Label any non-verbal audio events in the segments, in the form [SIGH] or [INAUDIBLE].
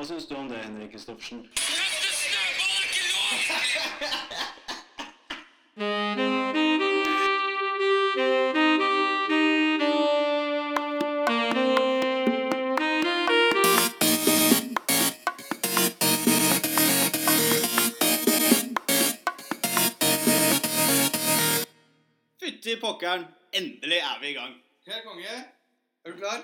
Hva syns du om det, Henrik Kristoffersen? Er! Fytti pokkeren, endelig er vi i gang. Helt konge. Er du klar?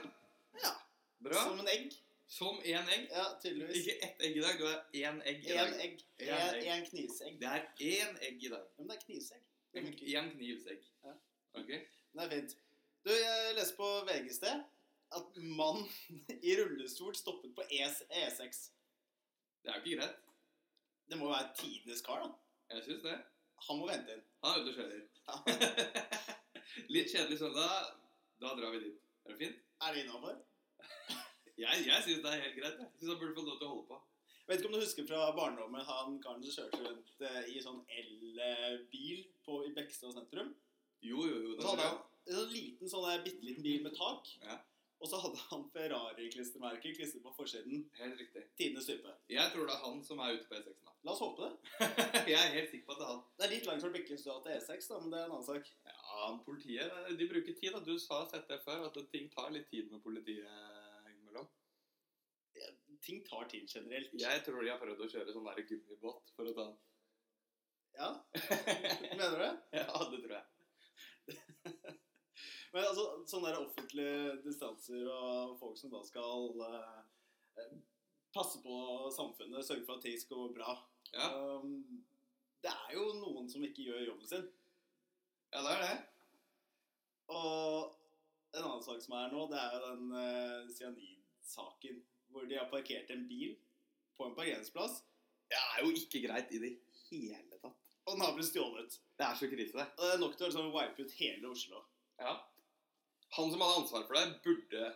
Ja. Bra. Som en egg. Som én egg. Ja, tydeligvis. Ikke ett egg i dag, du har én egg i Én dag. egg. En En, egg. en knisegg. Det er én egg i dag. Men det er funker. Én knivsegg. Ja. Ok? Det er fint. Du, jeg leste på VG i sted at mann i rullestol stoppet på E ES E6. Det er jo ikke greit. Det må jo være tidenes kar, da. Jeg syns det. Han må vente inn. Han er ute og kjører. [LAUGHS] Litt kjedelig søndag. Da drar vi dit. Er det fint? Er det innafor? [LAUGHS] Jeg, jeg syns det er helt greit. Jeg syns han burde få lov til å holde på. Vet ikke om du husker fra barndommen han karen som kjørte rundt eh, i sånn elbil på- i Bekkestad sentrum? Jo, jo, jo. Så hadde han en sånn liten, sånn der bitte liten bil med tak. Ja. Og så hadde han Ferrari-klistremerker klistret på forsiden. Helt riktig. Tidenes type. Jeg tror det er han som er ute på E6 nå. La oss håpe det. [LAUGHS] jeg er helt sikker på at det er han. Det er litt langt fra Bekkestua til E6, da, men det er en annen sak. Ja, politiet de bruker tid. da. Du sa sett det før, at ting tar litt tid med politiet. Ting tar tid generelt. Jeg tror de har prøvd å kjøre sånn der gummibåt for å ta den. Ja, mener du det? [LAUGHS] ja, det tror jeg. [LAUGHS] Men altså, sånne der offentlige distanser og folk som da skal uh, passe på samfunnet, sørge for at ting skal gå bra. Ja, Um, det er jo noen som ikke gjør jobben sin. ja det er det. Og en annen sak som er nå, det er jo den uh, cyanidsaken. Hvor de har parkert en bil på en parkeringsplass, Det er jo ikke greit i det hele tatt. og den har blitt stjålet. Det er så krise, det. Og det er nok til å liksom wipe ut hele Oslo. Ja. Han som hadde ansvar for det, burde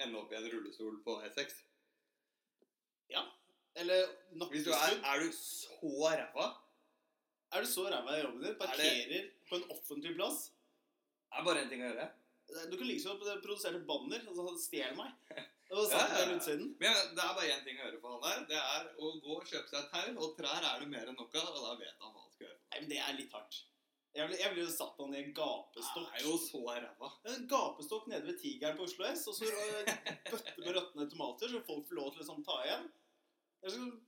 ende opp i en rullestol på E6. Ja. Eller du er, er du så ræva Er du så ræva i jobben din? Parkerer på en offentlig plass? Det er bare én ting å gjøre. Du kan like liksom produsere banner. Altså, stjel meg. [LAUGHS] Ja, ja. Men det er bare én ting å gjøre for han der. Det er å gå og kjøpe seg et tau, og trær er det mer enn nok av, og da vet han hva han skal gjøre. Nei, men det er litt hardt. Jeg ville jeg jo satt han i en gapestokk. Det er jo så ræva. En gapestokk nede ved Tigeren på Oslo S, og så bøtte med råtne tomater, så folk får lov til å liksom, ta igjen. Så-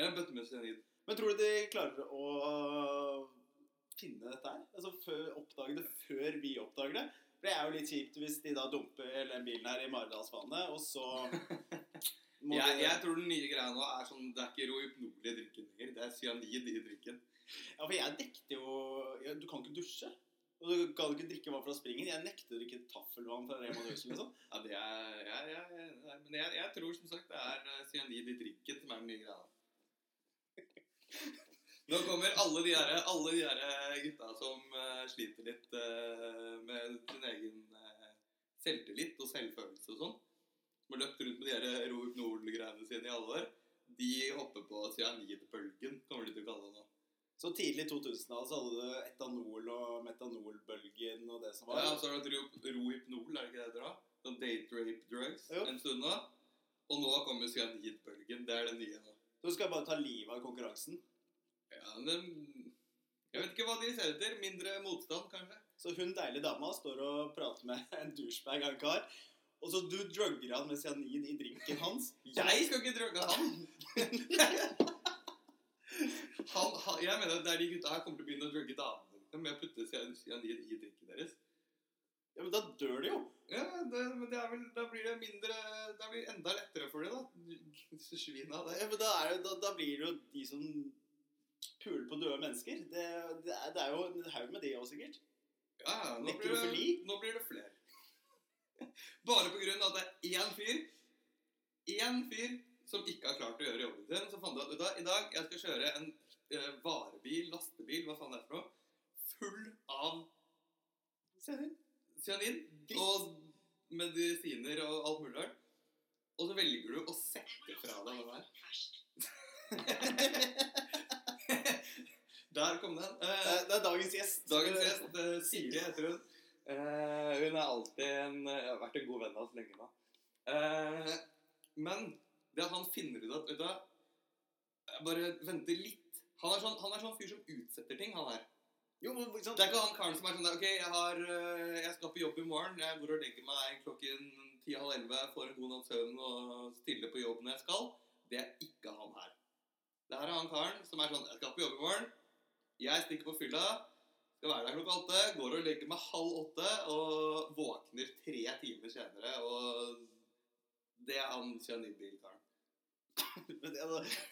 en bøtte med cyanid. Men tror du de klarer å finne dette her? Altså før, Oppdage det før vi oppdager det? For det er jo litt kjipt hvis de da dumper hele den bilen her i Maridalsvannet, og så [LAUGHS] må Jeg, jeg tror den nye greia nå er sånn Det er ikke rohypnol i drinken lenger. Det er cyanid i drikken. Ja, for jeg nekter jo Du kan ikke dusje. Og du kan ikke drikke vann fra springen. Jeg nekter å drikke taffelvann fra Rema 1000, liksom. [LAUGHS] Ja, det er ja, ja, ja, Men jeg, jeg tror som sagt det er eh, cyanid i drikken som er den nye greia. [LAUGHS] Nå kommer alle de her, alle de her gutta som uh, sliter litt uh, med sin egen uh, selvtillit og selvfølelse og sånn. Som har løpt rundt med de der Rohypnol-greiene sine i alle år. De hopper på cyanidbølgen, kommer de til å kalle det nå. Så tidlig 2000-tall så hadde du etanol og metanolbølgen og det som var. Ja, så har du ro- Rohypnol, er det ikke det det heter da? Sånn date rape drugs Jo. en stund nå. Og nå kommer cyanidbølgen. Det er det nye nå. Så du skal bare ta livet av konkurransen. Ja, men Jeg vet ikke hva de ser etter. Mindre motstand, kanskje? Så hun deilige dama står og prater med en douchebag av en kar. Og så du drugger han med cyanin i drinken hans. Jeg skal ikke drugge han! han, han jeg mener at det er de gutta her kommer til å begynne å drugge damene med å putte cyanin i drinken deres. Ja, men da dør de jo. Ja, det, men det vel, Da blir det mindre Da blir det enda lettere for dem, da. Svina det. Ja, men da, er det, da, da blir det jo de som puler på døde mennesker. Det, det, er, det er jo en haug med det òg, sikkert. Ja, ja, nå blir, det, nå blir det flere. [LAUGHS] Bare på grunn av at det er én fyr Én fyr som ikke har klart å gjøre jobben sin. Så fant jeg at du hva, i dag jeg skal kjøre en eh, varebil, lastebil, hva faen det er for noe, full av cyanin. og medisiner og alt mulig rart. Og så velger du å sette fra deg den der. [LAUGHS] Der kom den. Det Eh, er, det er dagens gjest. Dagens gjest, eh, Siri heter hun. Eh, hun er alltid en har vært en god venn av oss lenge nå. Eh, men det at han finner ut at Vet du hva, jeg bare venter litt. Han er sånn, han er sånn fyr som utsetter ting, han her. Jo, men ikke? Det er ikke han karen som er sånn der, OK, jeg, har, jeg skal på jobb i morgen. Jeg går og legger meg klokken ti-halv elleve, får en god natts søvn og stiller på jobb når jeg skal. Det er ikke han her. Det her er han karen som er sånn Jeg skal på jobb i morgen. Jeg stikker på fylla. Skal være der klokka åtte. Går og legger meg halv åtte og våkner tre timer senere. Og det er han cyanidbilkaren. [LAUGHS] Men det-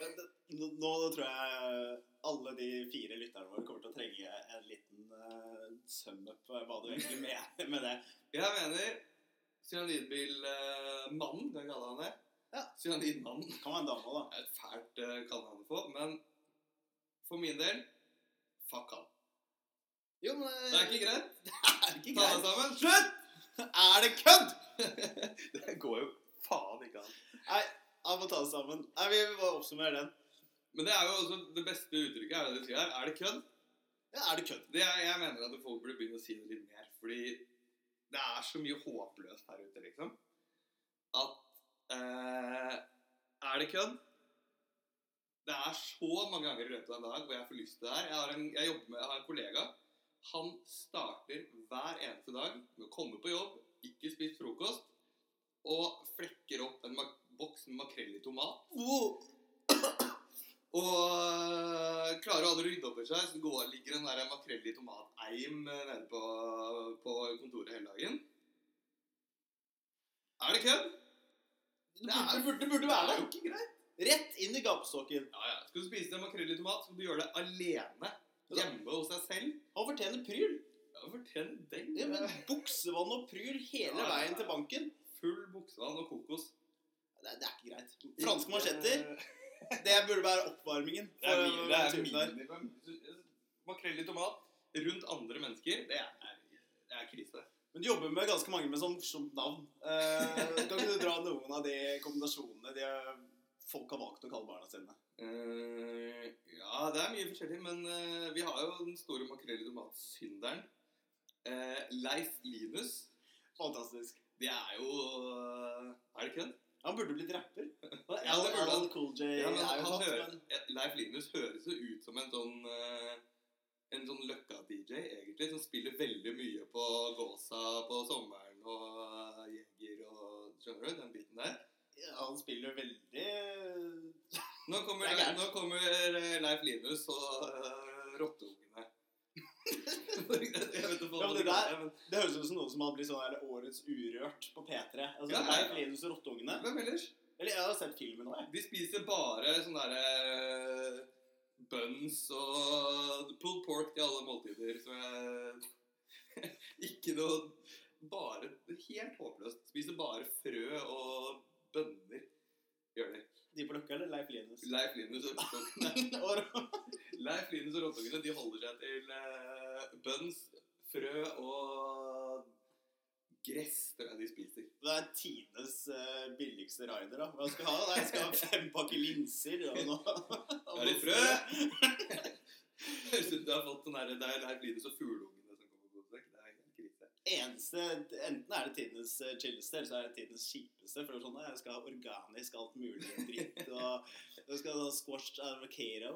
det- det- Nå, tror jeg alle de fire lytterne våre kommer til å trenge en liten uh, sum-up på hva du egentlig mener med det. Jeg mener cyanidbilmannen, kan jeg kalle han det. Ja. Cyanidmannen. Kan være en dame, da. Det er et fælt uh, kallenavn å få, men for min del fuck han. Jo, men Det er ikke greit. [LAUGHS] Det er ikke Ta greit. deg sammen. Slutt! [LAUGHS] Er det kødd? [LAUGHS] det går jo faen ikke an. Nei, han må ta det sammen. Nei, Vi vil bare oppsummere den. Men det er jo også det beste uttrykket. Er det du sier her. Er det kødd? Ja, er det kødd? Det er, jeg mener at folk burde begynne å si det litt mer. Fordi det er så mye håpløst her ute, liksom. At eh, Er det kødd? Det er så mange ganger i løpet av en dag hvor jeg får lyst til det her. Jeg har en, jeg jobber med, jeg har en kollega. Han starter hver eneste dag med å komme på jobb, ikke spist frokost, og flekker opp en boks med makrell i tomat. Og øh, klarer å rydde opp i seg, så går, ligger en der makrell i tomat-eim øh, nede på, på kontoret hele dagen. Er det kødd? Det, det, burde, det burde Det er jo ikke greit. Rett inn i gapestokken. Ja, ja. Skal du spise en makrell i tomat, skal du gjøre det alene. Hjemme hos deg selv. Han fortjener pryl. Ja, fortjener den. Ja, men Buksevann og pryl hele Ja, veien til banken. Full buksevann og kokos. Det, det er ikke greit. Franske mansjetter, det burde være oppvarmingen. [LAUGHS] Det er, min, det er minimum. Makrell i tomat rundt andre mennesker, det er, det er krise. Men du jobber med ganske mange med sånn morsomt navn. Eh, kan ikke du dra noen av de kombinasjonene de folk har valgt å kalle barna sine? Uh, ja, det er mye forskjellig, men uh, vi har jo den store makrell i tomat-synderen. Eh, Leif Linus. Fantastisk. Det er jo Er det kødd? Han burde blitt rapper. Ja, det burde han. Cool J Ja, men han, han hører, Leif Linus høres jo ut som en sånn En sånn Løkka-DJ, egentlig, som spiller veldig mye på Gåsa på sommeren og Jeger og Skjønner du? Den biten der. Ja, han spiller veldig Nå kommer, er nå kommer eh, Leif Linus og uh, rotteungene. [LAUGHS] Ja, det der- er, Det høres ut som noe som hadde blitt sånn Årets Urørt på P3. Altså, Ja, Leif. Linus og Rotteungene. Hvem ellers? Eller jeg har sett filmen òg. De spiser bare sånn derre buns og pulled pork til alle måltider. Så jeg [LAUGHS] Ikke noe Bare helt håpløst. Spiser bare frø og bønner. Gjør de. De på Løkka, eller Leif Linus? Leif Linus og rottungene [LAUGHS] Leif Linus og rottungene de holder seg til eh, bønns, frø og gress, tror jeg de spiser. Det er tidenes uh, billigste rider, da. Hva skal jeg ha? Nei, jeg skal ha fem pakker linser og noe Er det frø? Høres ut som du har fått sånn herre det er Leif Linus og fugleungene som kommer på besøk. Det er helt krise. Eneste, Enten er det tidenes eh, chilleste, eller så er det tidenes kjipeste. For det er sånn, Jeg skal ha organisk alt mulig dritt. og Jeg skal ha squashed avocado.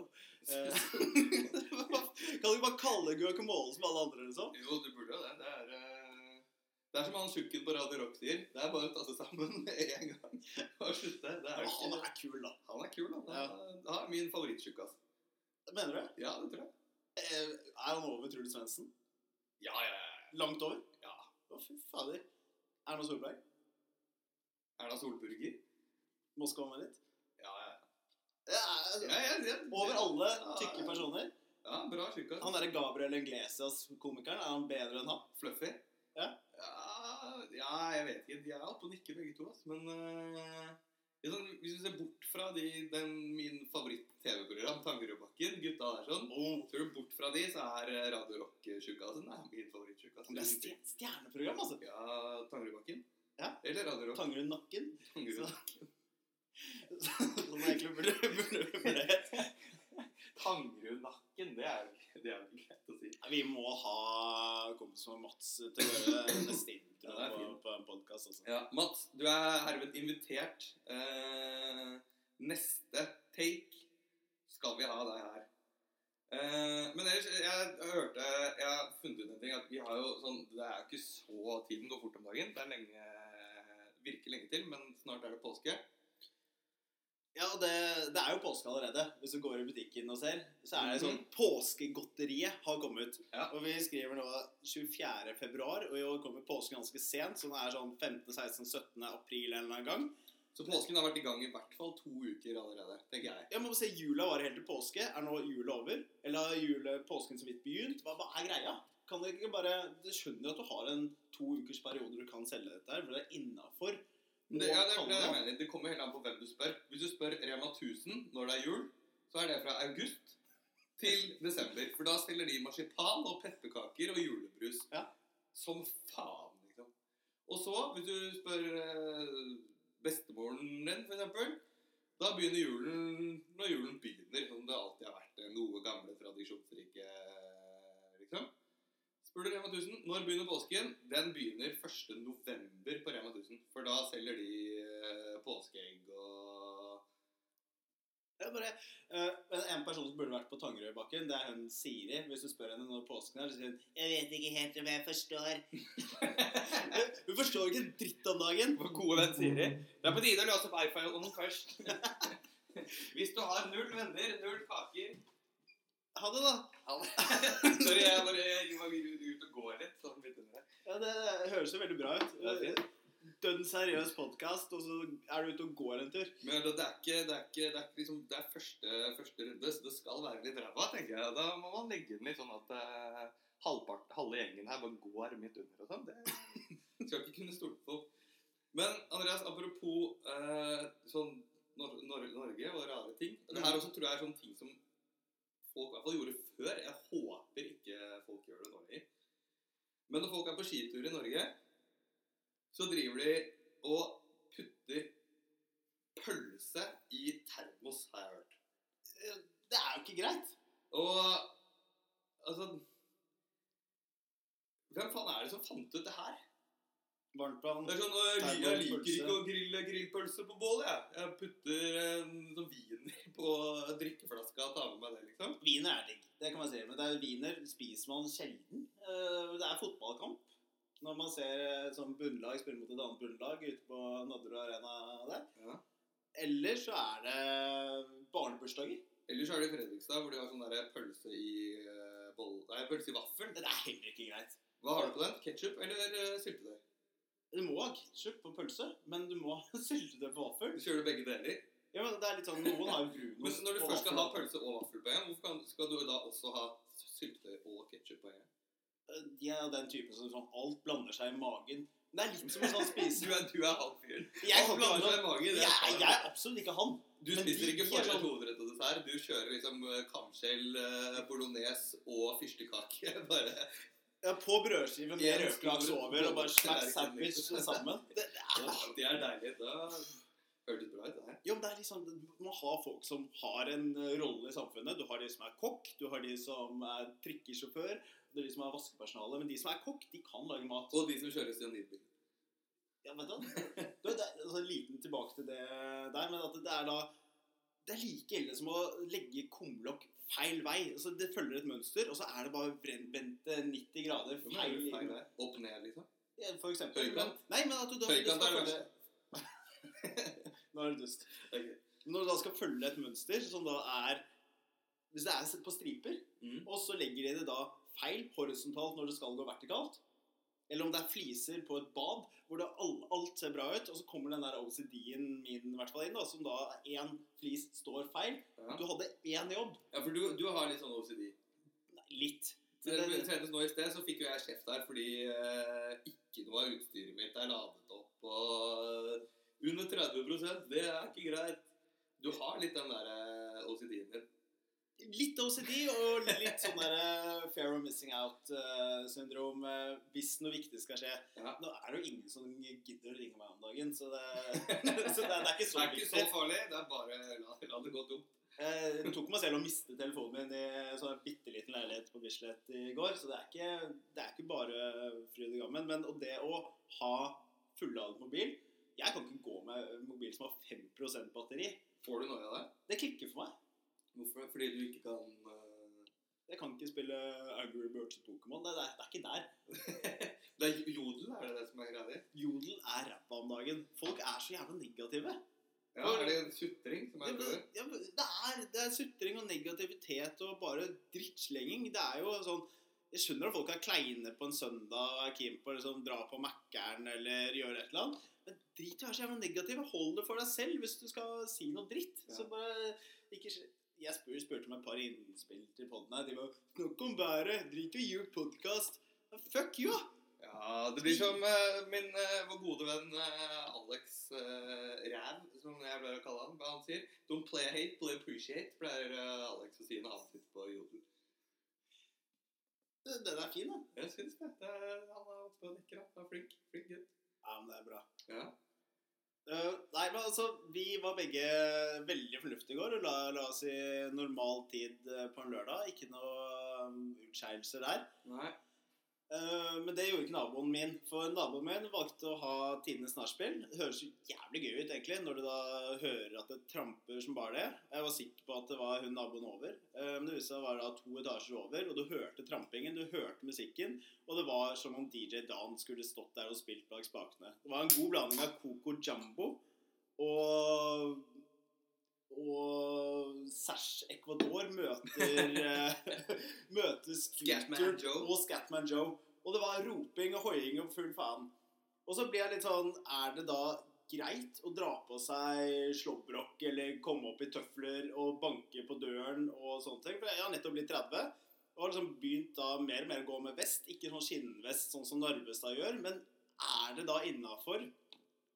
Eh, [LAUGHS] kan du ikke bare kalle guacamole som alle andre, liksom? Jo, du burde jo det. Det er, eh, det er som han tjukken på Radio Rock sier. Det er bare å ta seg sammen [LAUGHS] med en gang og slutte. Det er, Han er kul, da. han er kul, da. Han er- han er min altså. Mener du? Ja, det tror jeg. Er han over Trude Svendsen? Ja, ja, ja. Langt over? Å, fy fader. Erna Solberg? Erna Solburger. Moskva med litt? Ja, ja. Ja, altså, ja, ja, ja. over alle tykke personer. Ja, bra tjukkas. Han derre Gabriel Englesias, komikeren, er han bedre enn han? Fluffy? Ja. ja. ja, jeg vet ikke. De er oppe og nikker begge to, altså. Men sånn, hvis vi ser bort fra de, den, min favoritt-TV-program, Tangerudbakken, gutta der sånn Oh. Ser du bort fra de, så er eh, Radio Rock-tjukkasen Nei, min favoritt-tjukkas. Det er stjer- stjerneprogram, altså. Ja, Tangerudbakken. Ja. Eller Radio Rock. Tangerudnakken. Tangerudnakken. Tangerud. Som egentlig burde, burde, burde. Tangerudnakken, det er jo er ikke greit å si. Vi må ha kompis med Mats til å gjøre neste intro Ja, det på, på en podkast. også. Ja, Mats, du er herved invitert. Eh, neste take skal vi ha deg her. Eh, men ellers, jeg, jeg hørte Jeg har funnet ut en ting. At vi har jo sånn Det er jo ikke så Tiden går fort om dagen. Det er lenge Virker lenge til, men snart er det påske. Ja, det, det er jo påske allerede. Hvis du går i butikken og ser, så er det sånn Mhm. Påskegodteriet har kommet. Ja. Og vi skriver nå 24. februar, og i år kommer påsken ganske sent, så den er sånn 15., 16., 17. april en eller annen gang. Så påsken har vært i gang i hvert fall to uker allerede, tenker jeg. Ja, må se, Jula varer helt til påske. Er nå jula over? Eller har jule, påsken så vidt begynt? Hva, hva er greia? Kan dere ikke bare Du skjønner at du har en to ukers periode du kan selge dette her, for det er innafor. Det, ja, det, det jeg mener. Det kommer helt an på hvem du spør. Hvis du spør Rema 1000 når det er jul, så er det fra august til desember. For da stiller de marsipan og pepperkaker og julebrus. Ja. Som faen, liksom. Og så, hvis du spør eh, bestemoren din, eksempel, da begynner julen når julen begynner, som det alltid har vært. Noe gamle, tradisjonsrike. Spør du Rema 1000 når begynner påsken? Den begynner 1. november på Rema 1000. For da selger de eh, påskeegg og Det er bare, uh, en person som burde vært på Tangerøybakken, det er hun Siri. Hvis du spør henne når påsken er, så sier hun 'Jeg vet ikke helt om jeg forstår'. [LAUGHS] hun forstår ikke en dritt om dagen. Vår gode venn Siri. Det er på tide å løse opp iPhonen først. [LAUGHS] Hvis du har null venner, null kaker Ha det, da. [LAUGHS] Sorry, jeg bare jeg var ut og går litt. Sånn litt under det. Det høres jo veldig bra ut. Det. Dønn seriøs podkast, og så er du ute og går en tur. Men det, det er ikke, det er ikke, det er liksom, det er første, første runde, så det skal være litt ræva, tenker jeg. Da må man legge den litt sånn at uh, halvpart, halve gjengen her bare går midt under og sånn. Det [LAUGHS] skal ikke kunne stole på. Men Andreas, apropos uh, sånn Nor Nor Norge og rare ting. Det her også tror jeg er sånne ting som folk i hvert fall gjorde før. Jeg håper ikke folk gjør det nå lenger. Men når folk er på skitur i Norge, så driver de og putter pølse i termos, har jeg hørt. Det er jo ikke greit. Og altså Hvem faen er det som fant ut det her? Varmtvann. Det er sånn, «Å, Jeg jeg liker ikke å grille grillpølse på bål, jeg. Jeg putter en sånn wiener på drikkeflaska og tar med meg det, liksom. Wiener er digg, det kan man si. Men det er wiener spiser man sjelden. Eh, Det er fotballkamp. Når man ser et sånn bunnlag spille mot et annet bunnlag ute på Nadderud Arena der. Ja. Eller så er det barnebursdager. Ellers er det Fredrikstad, hvor de har sånn der pølse i eh, boll... Nei, pølse i vaffel. Det er heller ikke greit. Hva har du på den? Ketchup eller syltetøy? Du må ha ketsjup på pølse, men du må ha [LAUGHS] syltetøy på vaffel. Kjører du begge deler? Ja, men det er litt sånn, Noen har jo Men brunost når du først skal ha pølse og vaffel på en, hvorfor skal du da også ha syltetøy og ketsjup på en? De er den typen som sånn alt blander seg i magen. Det er litt som å sånn [LAUGHS] Du spise er, du er han fyren. Jeg Alt blander blander seg i magen. det jeg, jeg er absolutt ikke han. Du spiser de- ikke de er sånn- hovedrett og dessert. Du kjører liksom eh, kamskjell, eh, bolognese og fyrstekake. [LAUGHS] Bare Ja, På brødskive med rødklaks over og bare smack sandwich sammen. Det, er, Det er deilig. Da hørtes bra ut, det her. jo, det er liksom, Du må ha folk som har en eh, rolle i samfunnet. Du har de som er kokk, du har de som er trikkesjåfør, det er de som er vaskepersonale. Men de som er kokk, de kan lage mat. Og de som kjører cyanidbil. Ja, vet du, du, det er altså, liten tilbake til det der, men at det er da Det er like ille som å legge kumlokk feil vei. Altså, det følger et mønster, og så er det bare eh, 90 grader Feil, feil. feil vei. Opp ned, liksom. Ja, For eksempel. Høykant. Nei, men at du da Høykant er følge- [LAUGHS] Nå er det dust. Okay. Når du da skal følge et mønster som da er Hvis det er på striper, Mm. og så legger de det da feil horisontalt når det skal gå vertikalt, eller om det er fliser på et bad hvor det all, alt ser bra ut, og så kommer den der OCD-en min i hvert fall inn, da, som da én flis står feil. Ja. Du hadde én jobb. ja, for du, du har litt sånn OCD. Nei, litt. Det- nå i sted så fikk jo jeg kjeft her fordi eh, ikke noe av utstyret mitt er ladet opp. Og under 30% det er ikke greit. Du har litt den der eh, OCD-en din. Litt OCD og litt sånn der eh, fair of missing out-syndrom eh, hvis noe viktig skal skje. Ja. Nå er det jo ingen som gidder å ringe meg om dagen, så det, [LAUGHS] så det, det er ikke Det så er ikke så farlig. Det er bare la, la det gå dumt. Eh, Det tok meg selv å miste telefonen min i en sånn bitte liten leilighet på Bislett i går, så det er ikke, det er ikke bare fryd og gammen. Men og det å ha fulladet mobil Jeg kan ikke gå med en mobil som har 5% batteri. Får du noe av det? Det klikker for meg. Hvorfor? Fordi du ikke kan uh... Jeg kan ikke spille Angry Birds og Pokémon. Det, det, det er ikke der. [LAUGHS] Det er jodel, er det det som er greia di? Jodel er ræva om dagen. Folk er så jævla negative. Ja, er det en sutring som er Det, ja, det, er, det er sutring og negativitet og bare drittslenging. Det er jo sånn Jeg skjønner at folk er kleine på en søndag og er keen på å liksom, dra på Mækkern eller gjøre et eller annet. Men drit i å være så jævla negativ. Hold det for deg selv hvis du skal si noe dritt. Ja. Så bare ikke Jeg spurte, spurte om et par innspill til poden her. De var 'Snakk om været. Drit i å gjøre podkast'. Fuck you! Ja, det blir som uh, min uh, vår gode venn uh, Alex uh, Ræv, som jeg pleier å kalle han. Hva han sier? Don't play hate, play appreciate, pleier Alex å si når han sitter på jodel. Den er fin, da. Jeg syns det. det er, han er oppe og nikker. Han er flink. Flink gutt. Ja, men det er bra. Ja. Eh, nei, men altså, Vi var begge veldig fornuftige i går og la, la oss i normal tid eh, på en lørdag. Ikke noe um, utskeielser der. Nei. Eh, men det gjorde ikke naboen min. For naboen min valgte å ha tidenes nachspiel. Det høres jo jævlig gøy ut egentlig når du da hører at det tramper som bare det. Jeg var sikker på at det var hun naboen over. Eh, men det viste seg å være to etasjer over, og du hørte trampingen, du hørte musikken. Og det var som om DJ Dan skulle stått der og spilt bak spakene. Det var en god blanding av Coco Jumbo og og Sash Ecuador møter eh, [LAUGHS] Møter Scatman Joe. og Scatman Joe. Og det var roping og hoiing og full faen. Og så blir jeg litt sånn Er det da greit å dra på seg slåbrok eller komme opp i tøfler og banke på døren og sånne ting? For jeg har nettopp blitt 30 og har liksom begynt da mer og mer å gå med vest. Ikke sånn skinnvest sånn som Narvestad gjør, men er det da innafor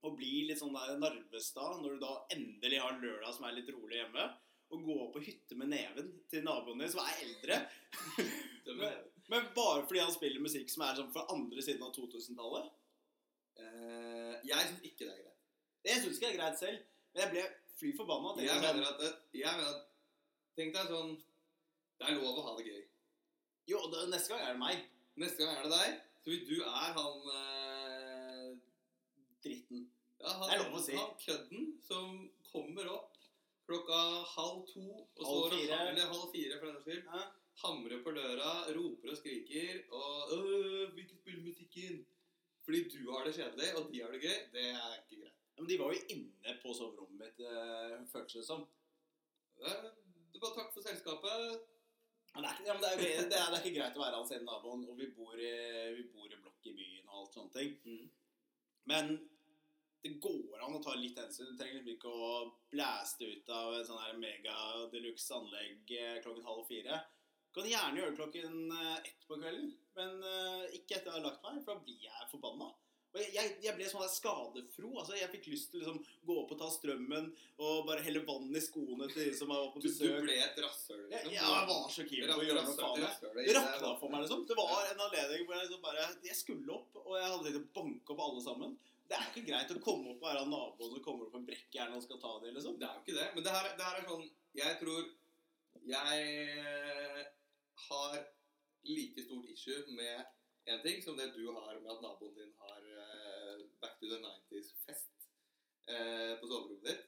å bli litt sånn der Narvestad når du da endelig har en lørdag som er litt rolig hjemme? Og gå på hytte med neven til naboen din som er eldre? Jeg. Men bare fordi han spiller musikk som er sånn fra andre siden av 2000-tallet? Eh, jeg syns ikke det er greit. Jeg syns ikke det er greit selv, men jeg ble fly forbanna. Jeg, Jeg mener at, jeg mener at Tenk deg sånn Det er lov å ha det gøy. Jo, det, neste gang er det meg. Neste gang er det deg. Så hvis du er han eh, Dritten. ja, han, Det er lov å si. han kødden som kommer opp klokka halv to og Halv står fire. eller halv fire for den saks skyld. Hamrer på døra, roper og skriker og øh, 'Vi ikke spille musikken!' Fordi du har det kjedelig, og de har det gøy. Det er ikke greit. Men de var jo inne på soverommet mitt, øh, føltes det som. Det bare takk for selskapet. Men det er, ikke, ja, det, er, det, er, det er ikke greit å være hans ene naboen, og vi bor, i, vi bor i blokk i byen og alt sånne ting. Mm. Men det går an å ta litt hensyn. Du trenger liksom ikke å blæste ut av et sånn her mega deluxe anlegg eh, klokken halv fire. Kan gjerne gjøre det klokken eh, ett på kvelden, men eh, ikke etter jeg har lagt meg, for da blir jeg forbanna. Og jeg, jeg, ble sånn der skadefro. altså Jeg fikk lyst til å liksom gå opp og ta strømmen og bare helle vann i skoene til de som var på Du, du ble et rasshøl, Ja, liksom. jeg var så keen på å gjøre noe faen. Det rakna for meg, liksom. Det var en anledning hvor jeg liksom bare Jeg skulle opp, og jeg hadde tenkt å banke opp alle sammen. Det er ikke greit å komme opp og være naboen som kommer opp en brekkjern og skal ta det, liksom. Det er jo ikke det. Men det her, det her er sånn Jeg tror jeg har like stort issue med en ting som det du har med at naboen din har uh, Back to the 90s-fest uh, på soverommet ditt.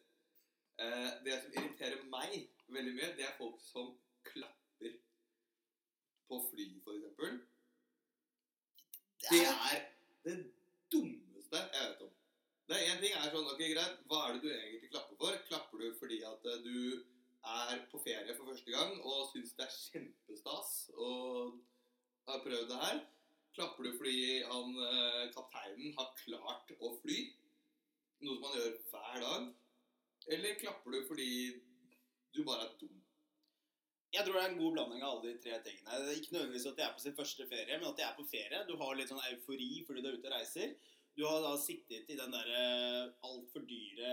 Uh, det som irriterer meg veldig mye, det er folk som klapper på fly, eksempel. Det er det dummeste jeg vet om. Det er Én ting er sånn, ok greit, Hva er det du egentlig klapper for? Klapper du fordi at eh, du er på ferie for første gang og syns det er kjempestas og har prøvd det her? Klapper du fordi han, eh, kapteinen har klart å fly? Noe som han gjør hver dag? Eller klapper du fordi du bare er dum? Jeg tror det er en god blanding av alle de tre tingene. Det er ikke nødvendigvis at de er på sin første ferie, men at de er på ferie. Du har litt sånn eufori fordi du er ute og reiser. Du har da sittet i den der altfor dyre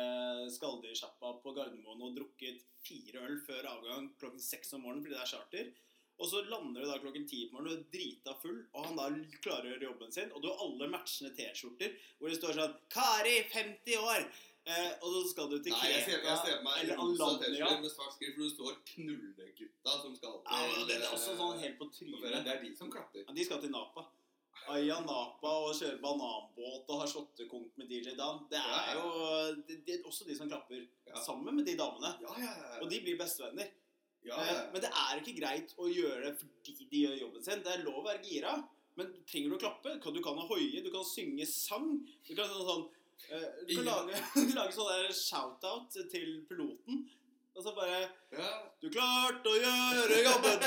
skalldyrsjappa på Gardermoen og drukket fire øl før avgang klokken seks om morgenen fordi det er charter. Og så lander du da klokken ti på morgenen, og er drita full, og han da klarer å gjøre jobben sin. Og du har alle matchende T-skjorter hvor det står sånn 'Kari, 50 år'. Eh, og så skal du til Nei, jeg ser, jeg ser meg eller Alanya. Med svart skrift hvor det står 'Knullegutta' som skal til Ja, det er eh, også sånn helt på trynet. Det er de som klapper. Ja, de skal til Napa. Aya Napa og kjører bananbåt og har shottekonk med DJ Dan. Det er jo det, det er også de som klapper sammen med de damene. Ja, ja, ja. Og de blir bestevenner. Eh, ja. Men det er ikke greit å gjøre det fordi de gjør jobben sin. Det er lov å være gira, men trenger du å klappe? Du kan hoie, du kan synge sang. Du kan sånn, eh, Du kan lage, [LAUGHS] lage sånn shout-out til piloten. Og så bare ja. 'Du klarte å gjøre jobben!'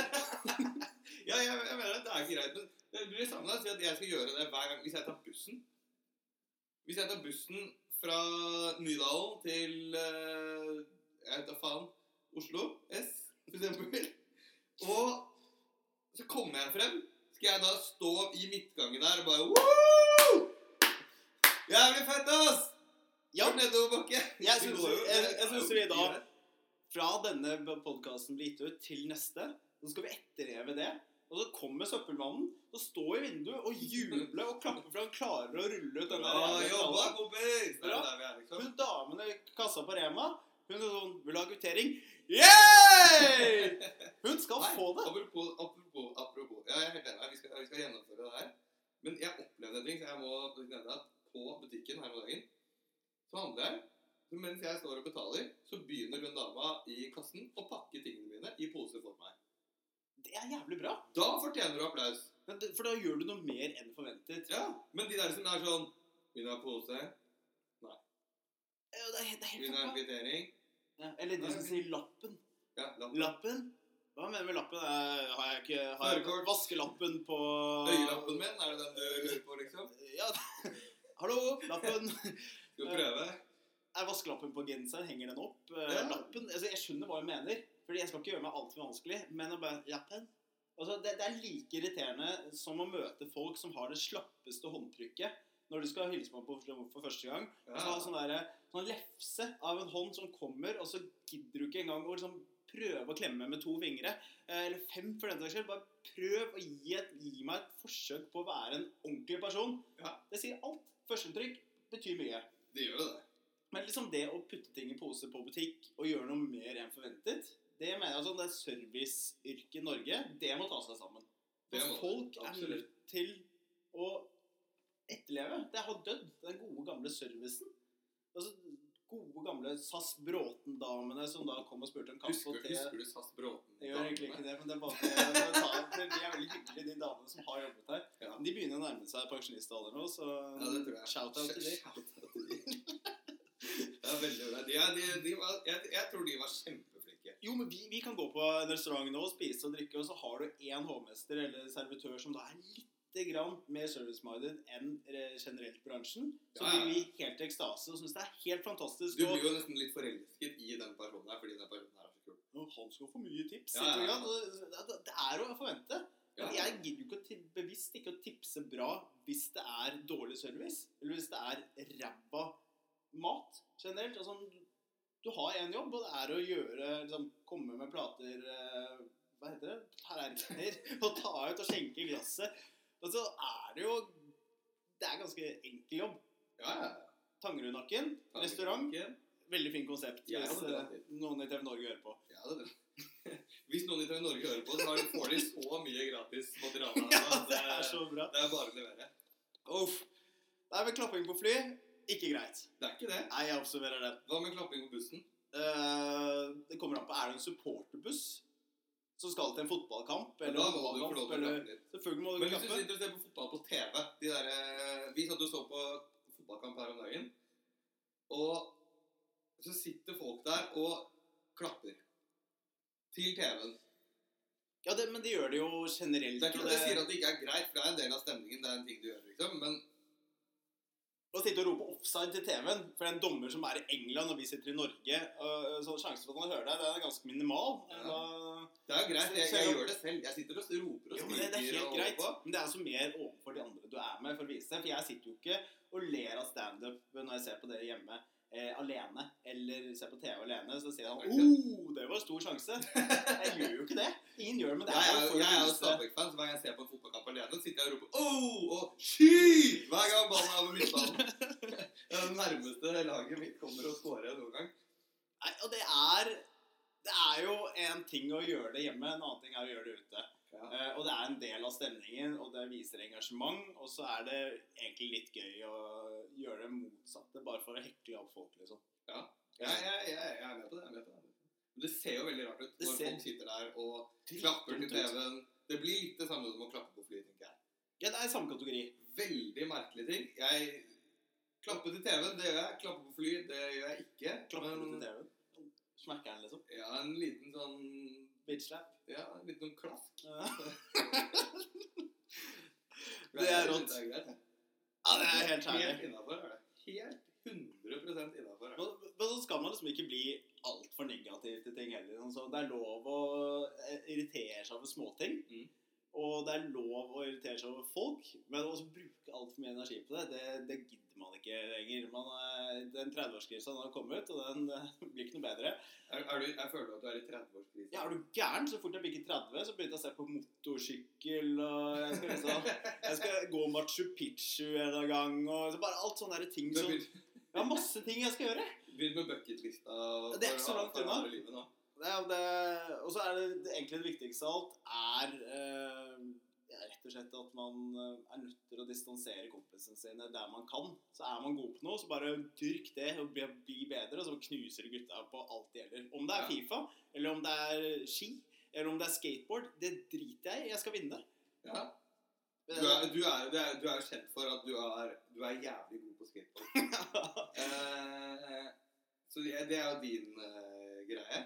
[LAUGHS] Ja, jeg, jeg mener det. det er ikke greit. Men det blir det samme si at jeg skal gjøre det hver gang hvis jeg tar bussen. Hvis jeg tar bussen fra Nydalen til eh, jeg vet da faen Oslo S, for eksempel. [LAUGHS] Og så kommer jeg frem. Skal jeg da stå i midtgangen der og bare Woo! Jævlig fett, ass! Ja, nedoverbakke. jeg syns, vi da. Fra denne podkasten blir gitt ut til neste, så skal vi etterleve det. Og så kommer søppelmannen og står i vinduet og jubler og klapper for han klarer å rulle ut den der Ja, jobba, kompis! Det er der vi er, liksom. Hun damen i kassa på Rema, hun er sånn Vil du ha kvittering? [LAUGHS] Yay! Hun skal Nei, få det. Apropos, apropos, apropos. Ja, jeg er helt enig. Vi skal, vi skal gjennomføre det her. Men jeg opplevde en ting, så jeg må nevne at på butikken her om dagen, så handler jeg. Mens jeg står og betaler, så begynner hun dama i kassen å pakke tingene mine i poser for meg. Det er jævlig bra. Da fortjener du applaus. Men For da gjør du noe mer enn forventet. Ja, men de der som er sånn Vil du ha pose? Ja, Det er, helt- det er Vil helt du ha kvittering? Ja, eller de som sier lappen. Ja, lappen. Lappen? Hva mener du med lappen? Eh, Har jeg ikke har jeg vaskelappen på Øyelappen min, er det den du lurer på, liksom? Ja. [LAUGHS] Hallo, lappen. Skal du prøve? Er vaskelappen på genseren? Henger den opp? Eh, Ja. Lappen? Altså, jeg skjønner hva hun mener. Fordi jeg skal ikke gjøre meg altfor vanskelig. Men å bare Lappen? Altså, det, det er like irriterende som å møte folk som har det slappeste håndtrykket når du skal hilse på meg for, første gang. Og så ha sånn der, sånn lefse av en hånd som kommer, og så gidder du ikke engang å liksom prøve å klemme med to fingre. eh, Eller fem, for den saks skyld. Bare prøv å gi, et, gi meg et forsøk på å være en ordentlig person. Ja. Det sier alt. Førsteinntrykk betyr mye. Det gjør jo det. Men liksom det å putte ting i pose på butikk og gjøre noe mer enn forventet, det mener jeg sånn, det er serviceyrket i Norge, det må ta seg sammen. Det må det, folk er nødt til å etterleve. Det har dødd, den gode gamle servicen. Altså, gode gamle SAS Bråten-damene som da kom og spurte om kaffe Husker, og te. husker du SAS Bråten? Jeg gjør egentlig ikke det, men det er bare det De er veldig hyggelige, de damene som har jobbet her. Ja. De begynner å nærme seg pensjonistalder nå, så Ja, det tror jeg. shout-out til dem. [LAUGHS] Det er veldig bra. De, de, de var, jeg, jeg tror de var kjempeflinke. Jo, men vi, vi kan gå på en restaurant nå og spise og drikke, og så har du én hovmester eller servitør som da er litt grann mer service-minded enn eh, generelt bransjen. Så Ja, ja. blir vi helt i ekstase og syns det er helt fantastisk. Du blir jo nesten litt forelsket i den personen her, fordi den personen her er så kul. Han skal få mye tips. Ja, Det er å forvente. Jeg gidder jo ikke å bevisst ikke å tipse bra hvis det er dårlig service, eller hvis det er ræva mat generelt. Altså, du har én jobb, og det er å gjøre liksom, Komme med plater eh, Hva heter det? Tallerkener. [LAUGHS] Og ta ut og skjenke glasset. Og så er det jo Det er ganske enkel jobb. Ja, ja. Tangerudnakken restaurant. Veldig fint konsept. Ja, hvis eh, noen i TV Norge hører på. ja, det er det. [LAUGHS] Hvis noen i TV Norge hører på, så har de, får de så mye gratis materiale. [LAUGHS] Ja, det er så bra. det er bare å levere. Uff. Det er vel klapping på fly, ikke greit. Det er ikke det. Nei, jeg observerer det. Hva med klapping på bussen? Uh, det kommer an på, Er det en supporterbuss som skal til en fotballkamp? Eller en må du å eller klappe. Selvfølgelig må du Men hvis du klappe. sitter og ser på fotball på TV de der, eh, Vi satt og så på fotballkamp her om dagen. Og så sitter folk der og klapper. Til TV-en. Ja, det, Men de gjør det jo generelt. Det er ikke det, jeg sier at det ikke er greit, for det er en del av stemningen. Det er en ting du gjør, liksom. Men Å sitte og rope offside til TV-en for en dommer som er i England og vi sitter i Norge øh, Så sjansen for at han hører deg, det er ganske minimal. Ja. Da, det er greit. Jeg, jeg gjør det selv. Jeg sitter og roper og men det, det er helt greit. Men det er altså mer overfor de andre du er med for å vise det. For jeg sitter jo ikke og ler av standup når jeg ser på det hjemme eh, alene. Eller ser på TV alene. Så sier han 'Å, oh, det var stor sjanse'. Jeg gjør jo ikke det. Ingen gjør det, men det er jo for jeg er jo Stabæk-fan, så hver gang jeg ser på en fotballkamp alene, sitter jeg og roper oh! og skyt! Hver gang ballen er over midtbanen. Det er det nærmeste laget mitt kommer å score noen gang. Nei, og det er Det er jo en ting å gjøre det hjemme, en annen ting er å gjøre det ute. Ja. Eh, og det er en del av stemningen, og det viser engasjement. Og så er det egentlig litt gøy å gjøre det motsatte, bare for å hekle opp folk, liksom. Ja, jeg, jeg, jeg, jeg er med på det. Jeg er med på det. Men det ser jo veldig rart ut når ser folk sitter der og klapper til. TV-en. Det blir litt det samme som å klappe på fly, tenker jeg. Ja, det er samme kategori. Veldig merkelig ting. Jeg klapper til TV-en, det gjør jeg. Klapper på fly, det gjør jeg ikke. Klapper du Men- Smekker den, liksom? Ja, en liten sånn Bitch slap. Ja, en liten sånn klask. Ja. [LAUGHS] Det er rått. Ja, det er helt Helt herlig. innafor er det. Helt 100 innafor. Men, men så skal man liksom ikke bli altfor negativ til ting heller. Altså, det er lov å eh, irritere seg over småting. Mm. Og det er lov å irritere seg over folk, men å bruke altfor mye energi på det, det, det gidder man ikke lenger. Man, er, den 30-årskrisa har kommet, og den eh, blir ikke noe bedre. Er, er du, jeg føler at du er i 30-årskrisa. Ja, er du gæren? Så fort jeg bikket 30, så begynte jeg å se på motorsykkel, og jeg skal, liksom, jeg skal gå Machu Picchu en gang, og så bare alt sånne ting som Jeg har masse ting jeg skal gjøre. Begynn med bucketlista. Det er ikke så langt unna. Og så er det, det egentlig det viktigste av alt er eh, rett og slett at man eh, er nødt til å distansere kompisene sine der man kan. Så er man god på noe, så bare dyrk det og bli, bedre, og så knuser du gutta på alt det gjelder. Om det er Fifa, eller om det er ski, eller om det er skateboard, det driter jeg i. Jeg skal vinne. Ja. Du er, du, er, du, er, du er kjent for at du er, du er jævlig god på skateboard. [LAUGHS] Eh, så det, det er jo din eh, greie.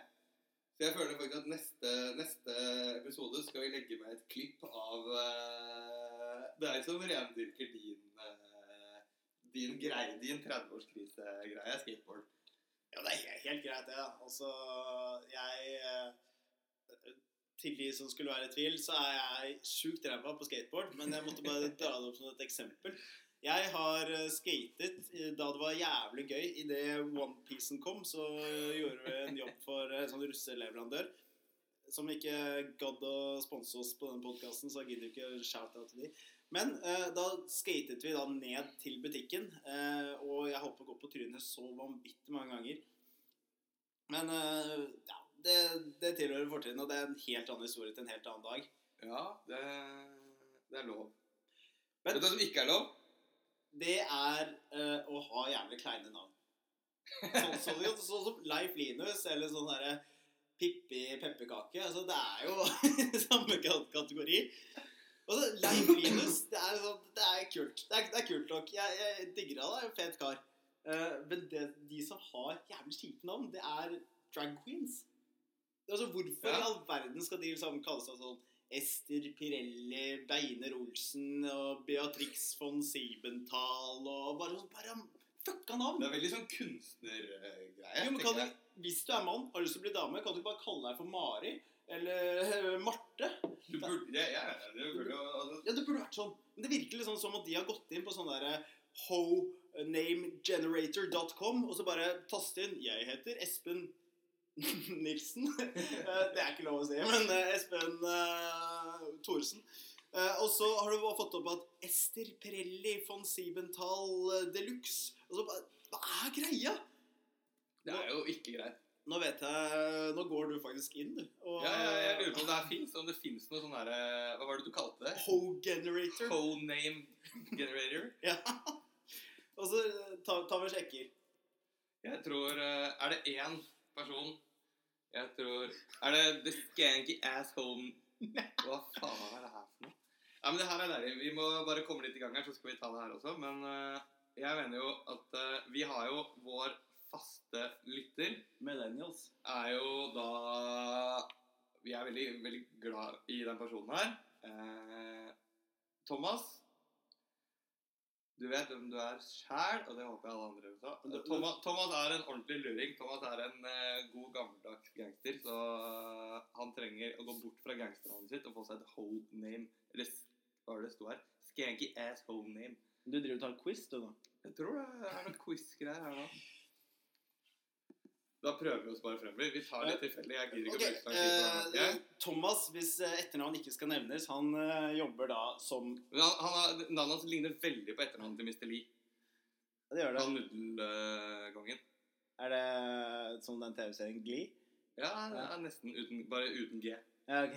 Så jeg føler faktisk at neste, neste episode skal vi legge med et klipp av uh, deg som rendyrker din, uh, din greie, din 30-årskrise-greie, skateboard. Ja, det er helt, greit, det. Ja. Altså, jeg eh, Til de som skulle være i tvil, så er jeg sjukt ræva på skateboard, men jeg måtte bare dra det opp som et eksempel. Jeg har eh, skatet eh, da det var jævlig gøy. Idet OnePiecen kom, så gjorde vi en jobb for en sånn russeleverandør. Som ikke gadd å sponse oss på denne podkasten, så jeg gidder ikke shout-out til de. Men eh, da skatet vi da ned til butikken, eh, og jeg holdt på å gå på trynet så vanvittig mange ganger. Men eh, ja, det, det tilhører fortiden, og det er en helt annen historie til en helt annen dag. Ja, det, det er lov. Men- Vet du hva som ikke er lov? Det er uh, å ha jævlig kleine navn. Sånn som så, så, som Leif Linus eller sånn derre Pippi pepperkake. Altså, det er jo [LAUGHS] samme kat- kategori. Og så Leif Linus, det er, sånn, det er kult. Det er, det er kult nok. Jeg, jeg digger han, er en fet kar. Uh, men det, de som har jævlig kjipe navn, det er drag queens. Altså, hvorfor Ja. i all verden skal de liksom kalle seg sånn Ester Pirelli, Beiner Olsen og Beatrix von Siebenthal og bare sånn bare fucka navn. Det er veldig sånn kunstnergreie. Jo, men du, hvis du er mann, har lyst til å bli dame, kan du ikke bare kalle deg for Mari eller eh, Marte? Du burde, ja, ja, det burde altså, Ja, det burde vært sånn. Men det virker liksom som at de har gått inn på sånn derre honamegenerator.com og så bare taste inn 'Jeg heter Espen [LAUGHS] Nilsen'. Eh, det er ikke lov å si, men eh, Espen uh, Thoresen. Uh, og så har du fått opp at Ester Pirelli von Siebenthal de Deluxe. altså, Hva er greia? Det er jo ikke greit. Nå vet jeg Nå går du faktisk inn, du. Og, Ja, ja, jeg lurer på om det her fins. Om det fins noe sånn herre Hva var det du kalte det? Ho-generator. Ho-name generator? [LAUGHS] Ja. Og så tar ta vi sjekker. Jeg tror Er det én person Jeg tror Er det The Skanky Asshole Hva faen er det her for noe? Ja, men det her er deilig. Vi må bare komme litt i gang her, så skal vi ta det her også. Men uh, jeg mener jo at uh, vi har jo vår faste lytter Millennials. er jo da Vi er veldig, veldig glad i den personen her. Uh, Thomas. Du vet hvem du er sjæl, og det håper jeg alle andre vil ta Thomas, Thomas er en ordentlig luring. Thomas er en eh, god, gammeldags gangster. Så eh, han trenger å gå bort fra gangsternavnet sitt og få seg et whole name. Eller hva det sto her? Skanky ass whole name. Du driver og tar quiz, du, da? Jeg tror det er noen quiz-greier her nå. Da prøver vi oss bare fremover. Vi tar litt tilfeldig. Jeg gidder ikke okay. å bruke tid på eh, det. Ja. Thomas, hvis eh, etternavn ikke skal nevnes, han eh, jobber da som han, han har, Navnet hans ligner veldig på etternavnet til Mr. Lee. Det gjør det. Han nudelgongen. Er det som den TV-serien Glee? Ja, ja, nesten uten, bare uten G. Ja, ok.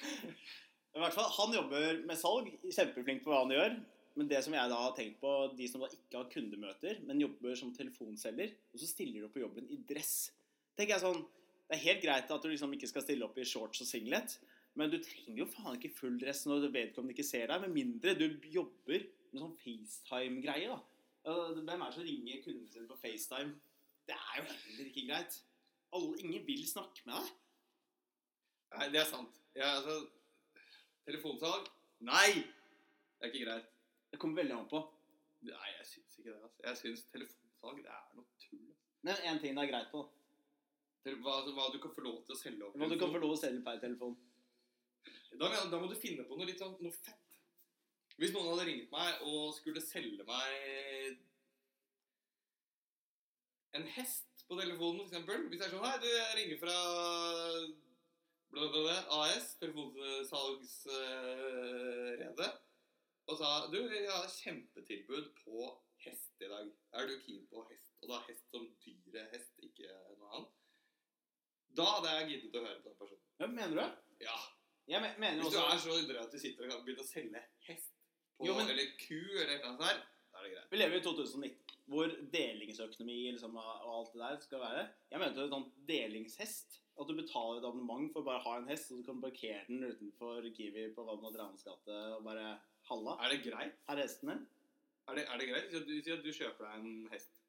[LAUGHS] I hvert fall, Han jobber med salg, kjempeflink på hva han gjør. Men det som jeg da har tenkt på, de som da ikke har kundemøter, men jobber som telefonselger, og så stiller de opp på jobben i dress. tenker jeg sånn, Det er helt greit at du liksom ikke skal stille opp i shorts og singlet, men du trenger jo faen ikke full dress når vedkommende ikke ser deg, med mindre du jobber med sånn FaceTime-greie. da. Altså, Hvem er det som ringer kundene sine på FaceTime? Det er jo heller ikke greit. Alle, ingen vil snakke med deg. Nei, det er sant. Ja, altså Telefonsalg? Nei! Det er ikke greit. Det kommer veldig an på. Nei, jeg syns ikke det. altså. Jeg syns telefonsalg det er noe tull. Men én ting det er greit på. Hva, altså, hva du kan få lov til å selge opp Hva du kan få lov til å selge per telefon. Da, da må du finne på noe litt sånn noe fett. Hvis noen hadde ringt meg og skulle selge meg en hest på telefonen, f.eks. Hvis jeg er sånn Hei, du, jeg ringer fra bla, bla, bla, AS, telefonsalgsrede, og sa Du, jeg har kjempetilbud på hest i dag. Er du keen på hest? Og da hest som dyrehest, ikke noe annet. Da hadde jeg giddet å høre på den personen. Ja, mener du? Ja. Jeg me mener Hvis du også er så idret at du sitter og kan begynne å selge hest på, Jo, men- eller ku eller et eller annet der, da er det greit. Vi lever i 2019, hvor delingsøkonomi liksom, og alt det der skal være. Jeg mente en sånn delingshest. At du betaler et abonnement for å bare ha en hest, og du kan parkere den utenfor Kiwi på Valmot Ranes gate og bare Halla, Er det greit? er hestene? Er det, er det greit? At du, at du kjøper deg en hest.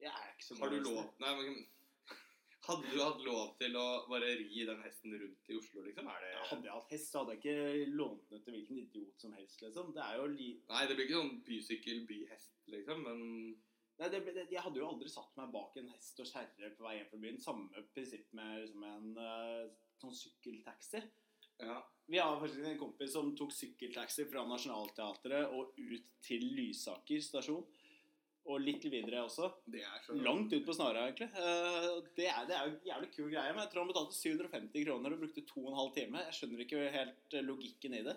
Jeg er ikke så Har du lov. Nei, men [LAUGHS] Hadde du hatt lov til å bare ri den hesten rundt i Oslo, liksom? Er det Hadde jeg hatt hest, så hadde jeg ikke lånt den til hvilken idiot som helst, liksom. Det er jo li... Nei, det blir ikke sånn bysykkel, byhest, liksom, men Nei, det, det, jeg hadde jo aldri satt meg bak en hest og kjerre på vei hjem fra byen. Samme prinsipp med liksom, en uh, sånn sykkeltaxi. ja. Vi har faktisk en kompis som tok sykkeltaxi fra Nationaltheatret og ut til Lysaker stasjon. Og litt videre også. Det er så Langt ut på snara, egentlig. Eh, Det er, det er jo en jævlig kul greie, men jeg tror han betalte 750 kroner og brukte to og en halv time. Jeg skjønner ikke helt eh, logikken i det.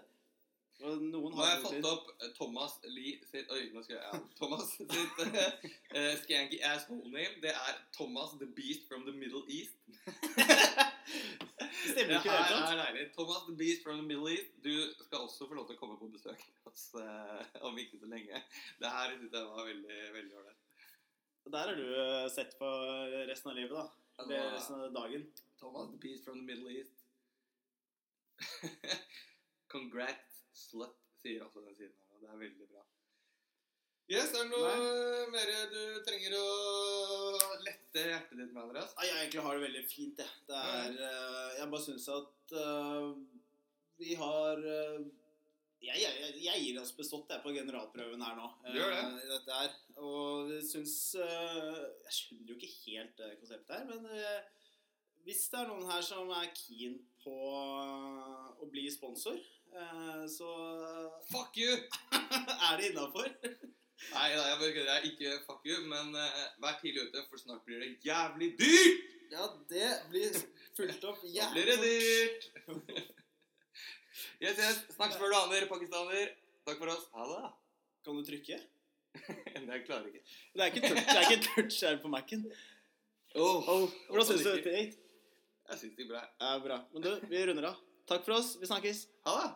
Og Noen Nå har jeg fått opp eh, Thomas Lee sitt Oi, nå skal jeg ja, Thomas sitt uh, [LAUGHS] skanky ass name. Det er Thomas the Beast from the Middle East. [LAUGHS] Det stemmer ikke det her hele tatt. deilig. Thomas the Beast from the Middle East. Du skal også få lov til å komme på besøk [LAUGHS] hos, eh, om ikke så lenge. Det her synes jeg var veldig veldig ålreit. Der har du eh, sett på resten av livet, da. Altså, resten av dagen. Thomas the Beast from the Middle East. [LAUGHS] Congrats, slut, sier også den siden her. Det er veldig bra. Yes, er det noe mer du trenger å lette hjertet ditt med, Andreas? Nei, jeg egentlig har det veldig fint, jeg. Det er, uh, jeg bare syns at uh, vi har uh, jeg, jeg, jeg gir oss bestått jeg, på generalprøven her nå. Gjør det. dette her. Og jeg syns Jeg skjønner jo ikke helt det konseptet her, men hvis det er noen her som er keen på å bli sponsor, så Fuck you! [LAUGHS] er det innafor. Nei, nei, jeg bare kødder. Er ikke fuck you, men uh, vær tidlig ute, for snart blir det jævlig dyrt! Ja, det blir fulgt opp Da blir det dyrt! [LAUGHS] yes, yes. Snakkes før du aner, pakistaner. Takk for oss. Ha det. Kan du trykke? [LAUGHS] Jeg klarer ikke. Det er ikke touch, det er ikke touch her på Mac-en. Oh, Hvordan syns du dette gikk? Jeg syns det gikk bra. Ja, bra. Men du, vi runder av. Takk for oss. Vi snakkes. Ha det.